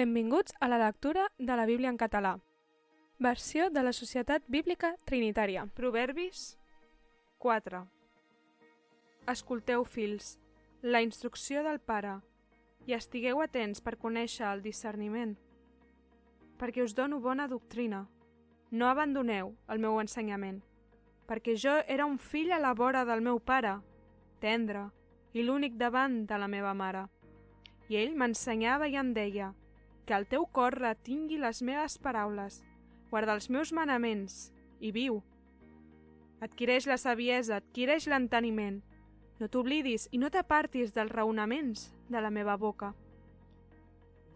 Benvinguts a la lectura de la Bíblia en català. Versió de la Societat Bíblica Trinitària. Proverbis 4 Escolteu, fills, la instrucció del pare, i estigueu atents per conèixer el discerniment, perquè us dono bona doctrina. No abandoneu el meu ensenyament, perquè jo era un fill a la vora del meu pare, tendre, i l'únic davant de la meva mare. I ell m'ensenyava i em deia que el teu cor retingui les meves paraules, guarda els meus manaments i viu. Adquireix la saviesa, adquireix l'enteniment. No t'oblidis i no t'apartis dels raonaments de la meva boca.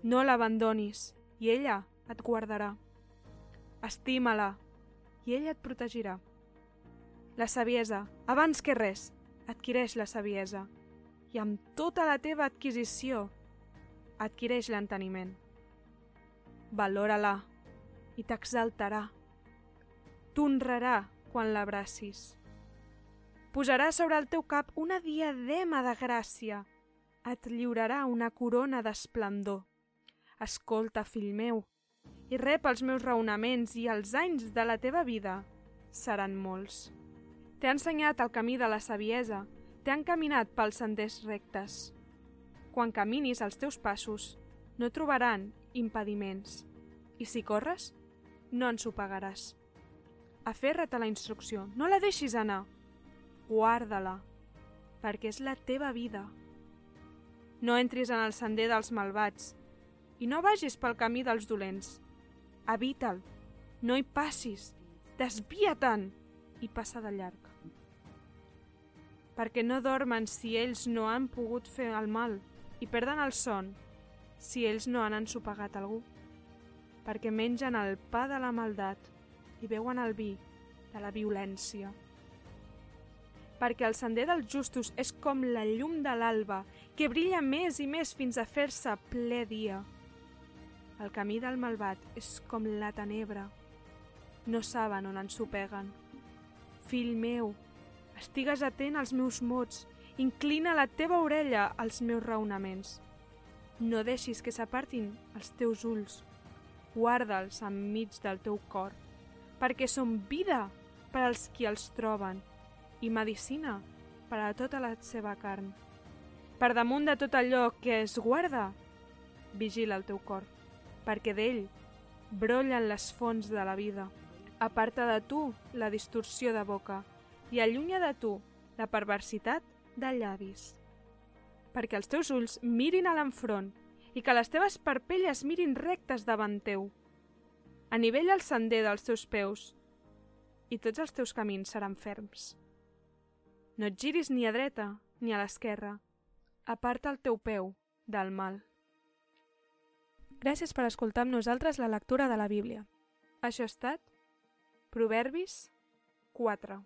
No l'abandonis i ella et guardarà. Estima-la i ella et protegirà. La saviesa, abans que res, adquireix la saviesa i amb tota la teva adquisició adquireix l'enteniment. Valora-la i t'exaltarà. T'honrarà quan l'abracis. Posarà sobre el teu cap una diadema de gràcia. Et lliurarà una corona d'esplendor. Escolta, fill meu, i rep els meus raonaments i els anys de la teva vida seran molts. T'he ensenyat el camí de la saviesa, t'he encaminat pels senders rectes. Quan caminis els teus passos, no trobaran impediments. I si corres, no ens ho pagaràs. Aferra't a la instrucció, no la deixis anar. Guarda-la, perquè és la teva vida. No entris en el sender dels malvats i no vagis pel camí dels dolents. Evita'l, no hi passis, desvia-te'n i passa de llarg. Perquè no dormen si ells no han pogut fer el mal i perden el son si ells no han ensopegat algú. Perquè mengen el pa de la maldat i beuen el vi de la violència. Perquè el sender dels justos és com la llum de l'alba, que brilla més i més fins a fer-se ple dia. El camí del malvat és com la tenebra. No saben on ensopeguen. Fill meu, estigues atent als meus mots, inclina la teva orella als meus raonaments. No deixis que s'apartin els teus ulls. Guarda'ls enmig del teu cor, perquè són vida per als qui els troben i medicina per a tota la seva carn. Per damunt de tot allò que es guarda, vigila el teu cor, perquè d'ell brollen les fonts de la vida. Aparta de tu la distorsió de boca i allunya de tu la perversitat de llavis perquè els teus ulls mirin a l'enfront i que les teves parpelles mirin rectes davant teu. Anivella el sender dels teus peus i tots els teus camins seran ferms. No et giris ni a dreta ni a l'esquerra. Aparta el teu peu del mal. Gràcies per escoltar amb nosaltres la lectura de la Bíblia. Això ha estat Proverbis 4.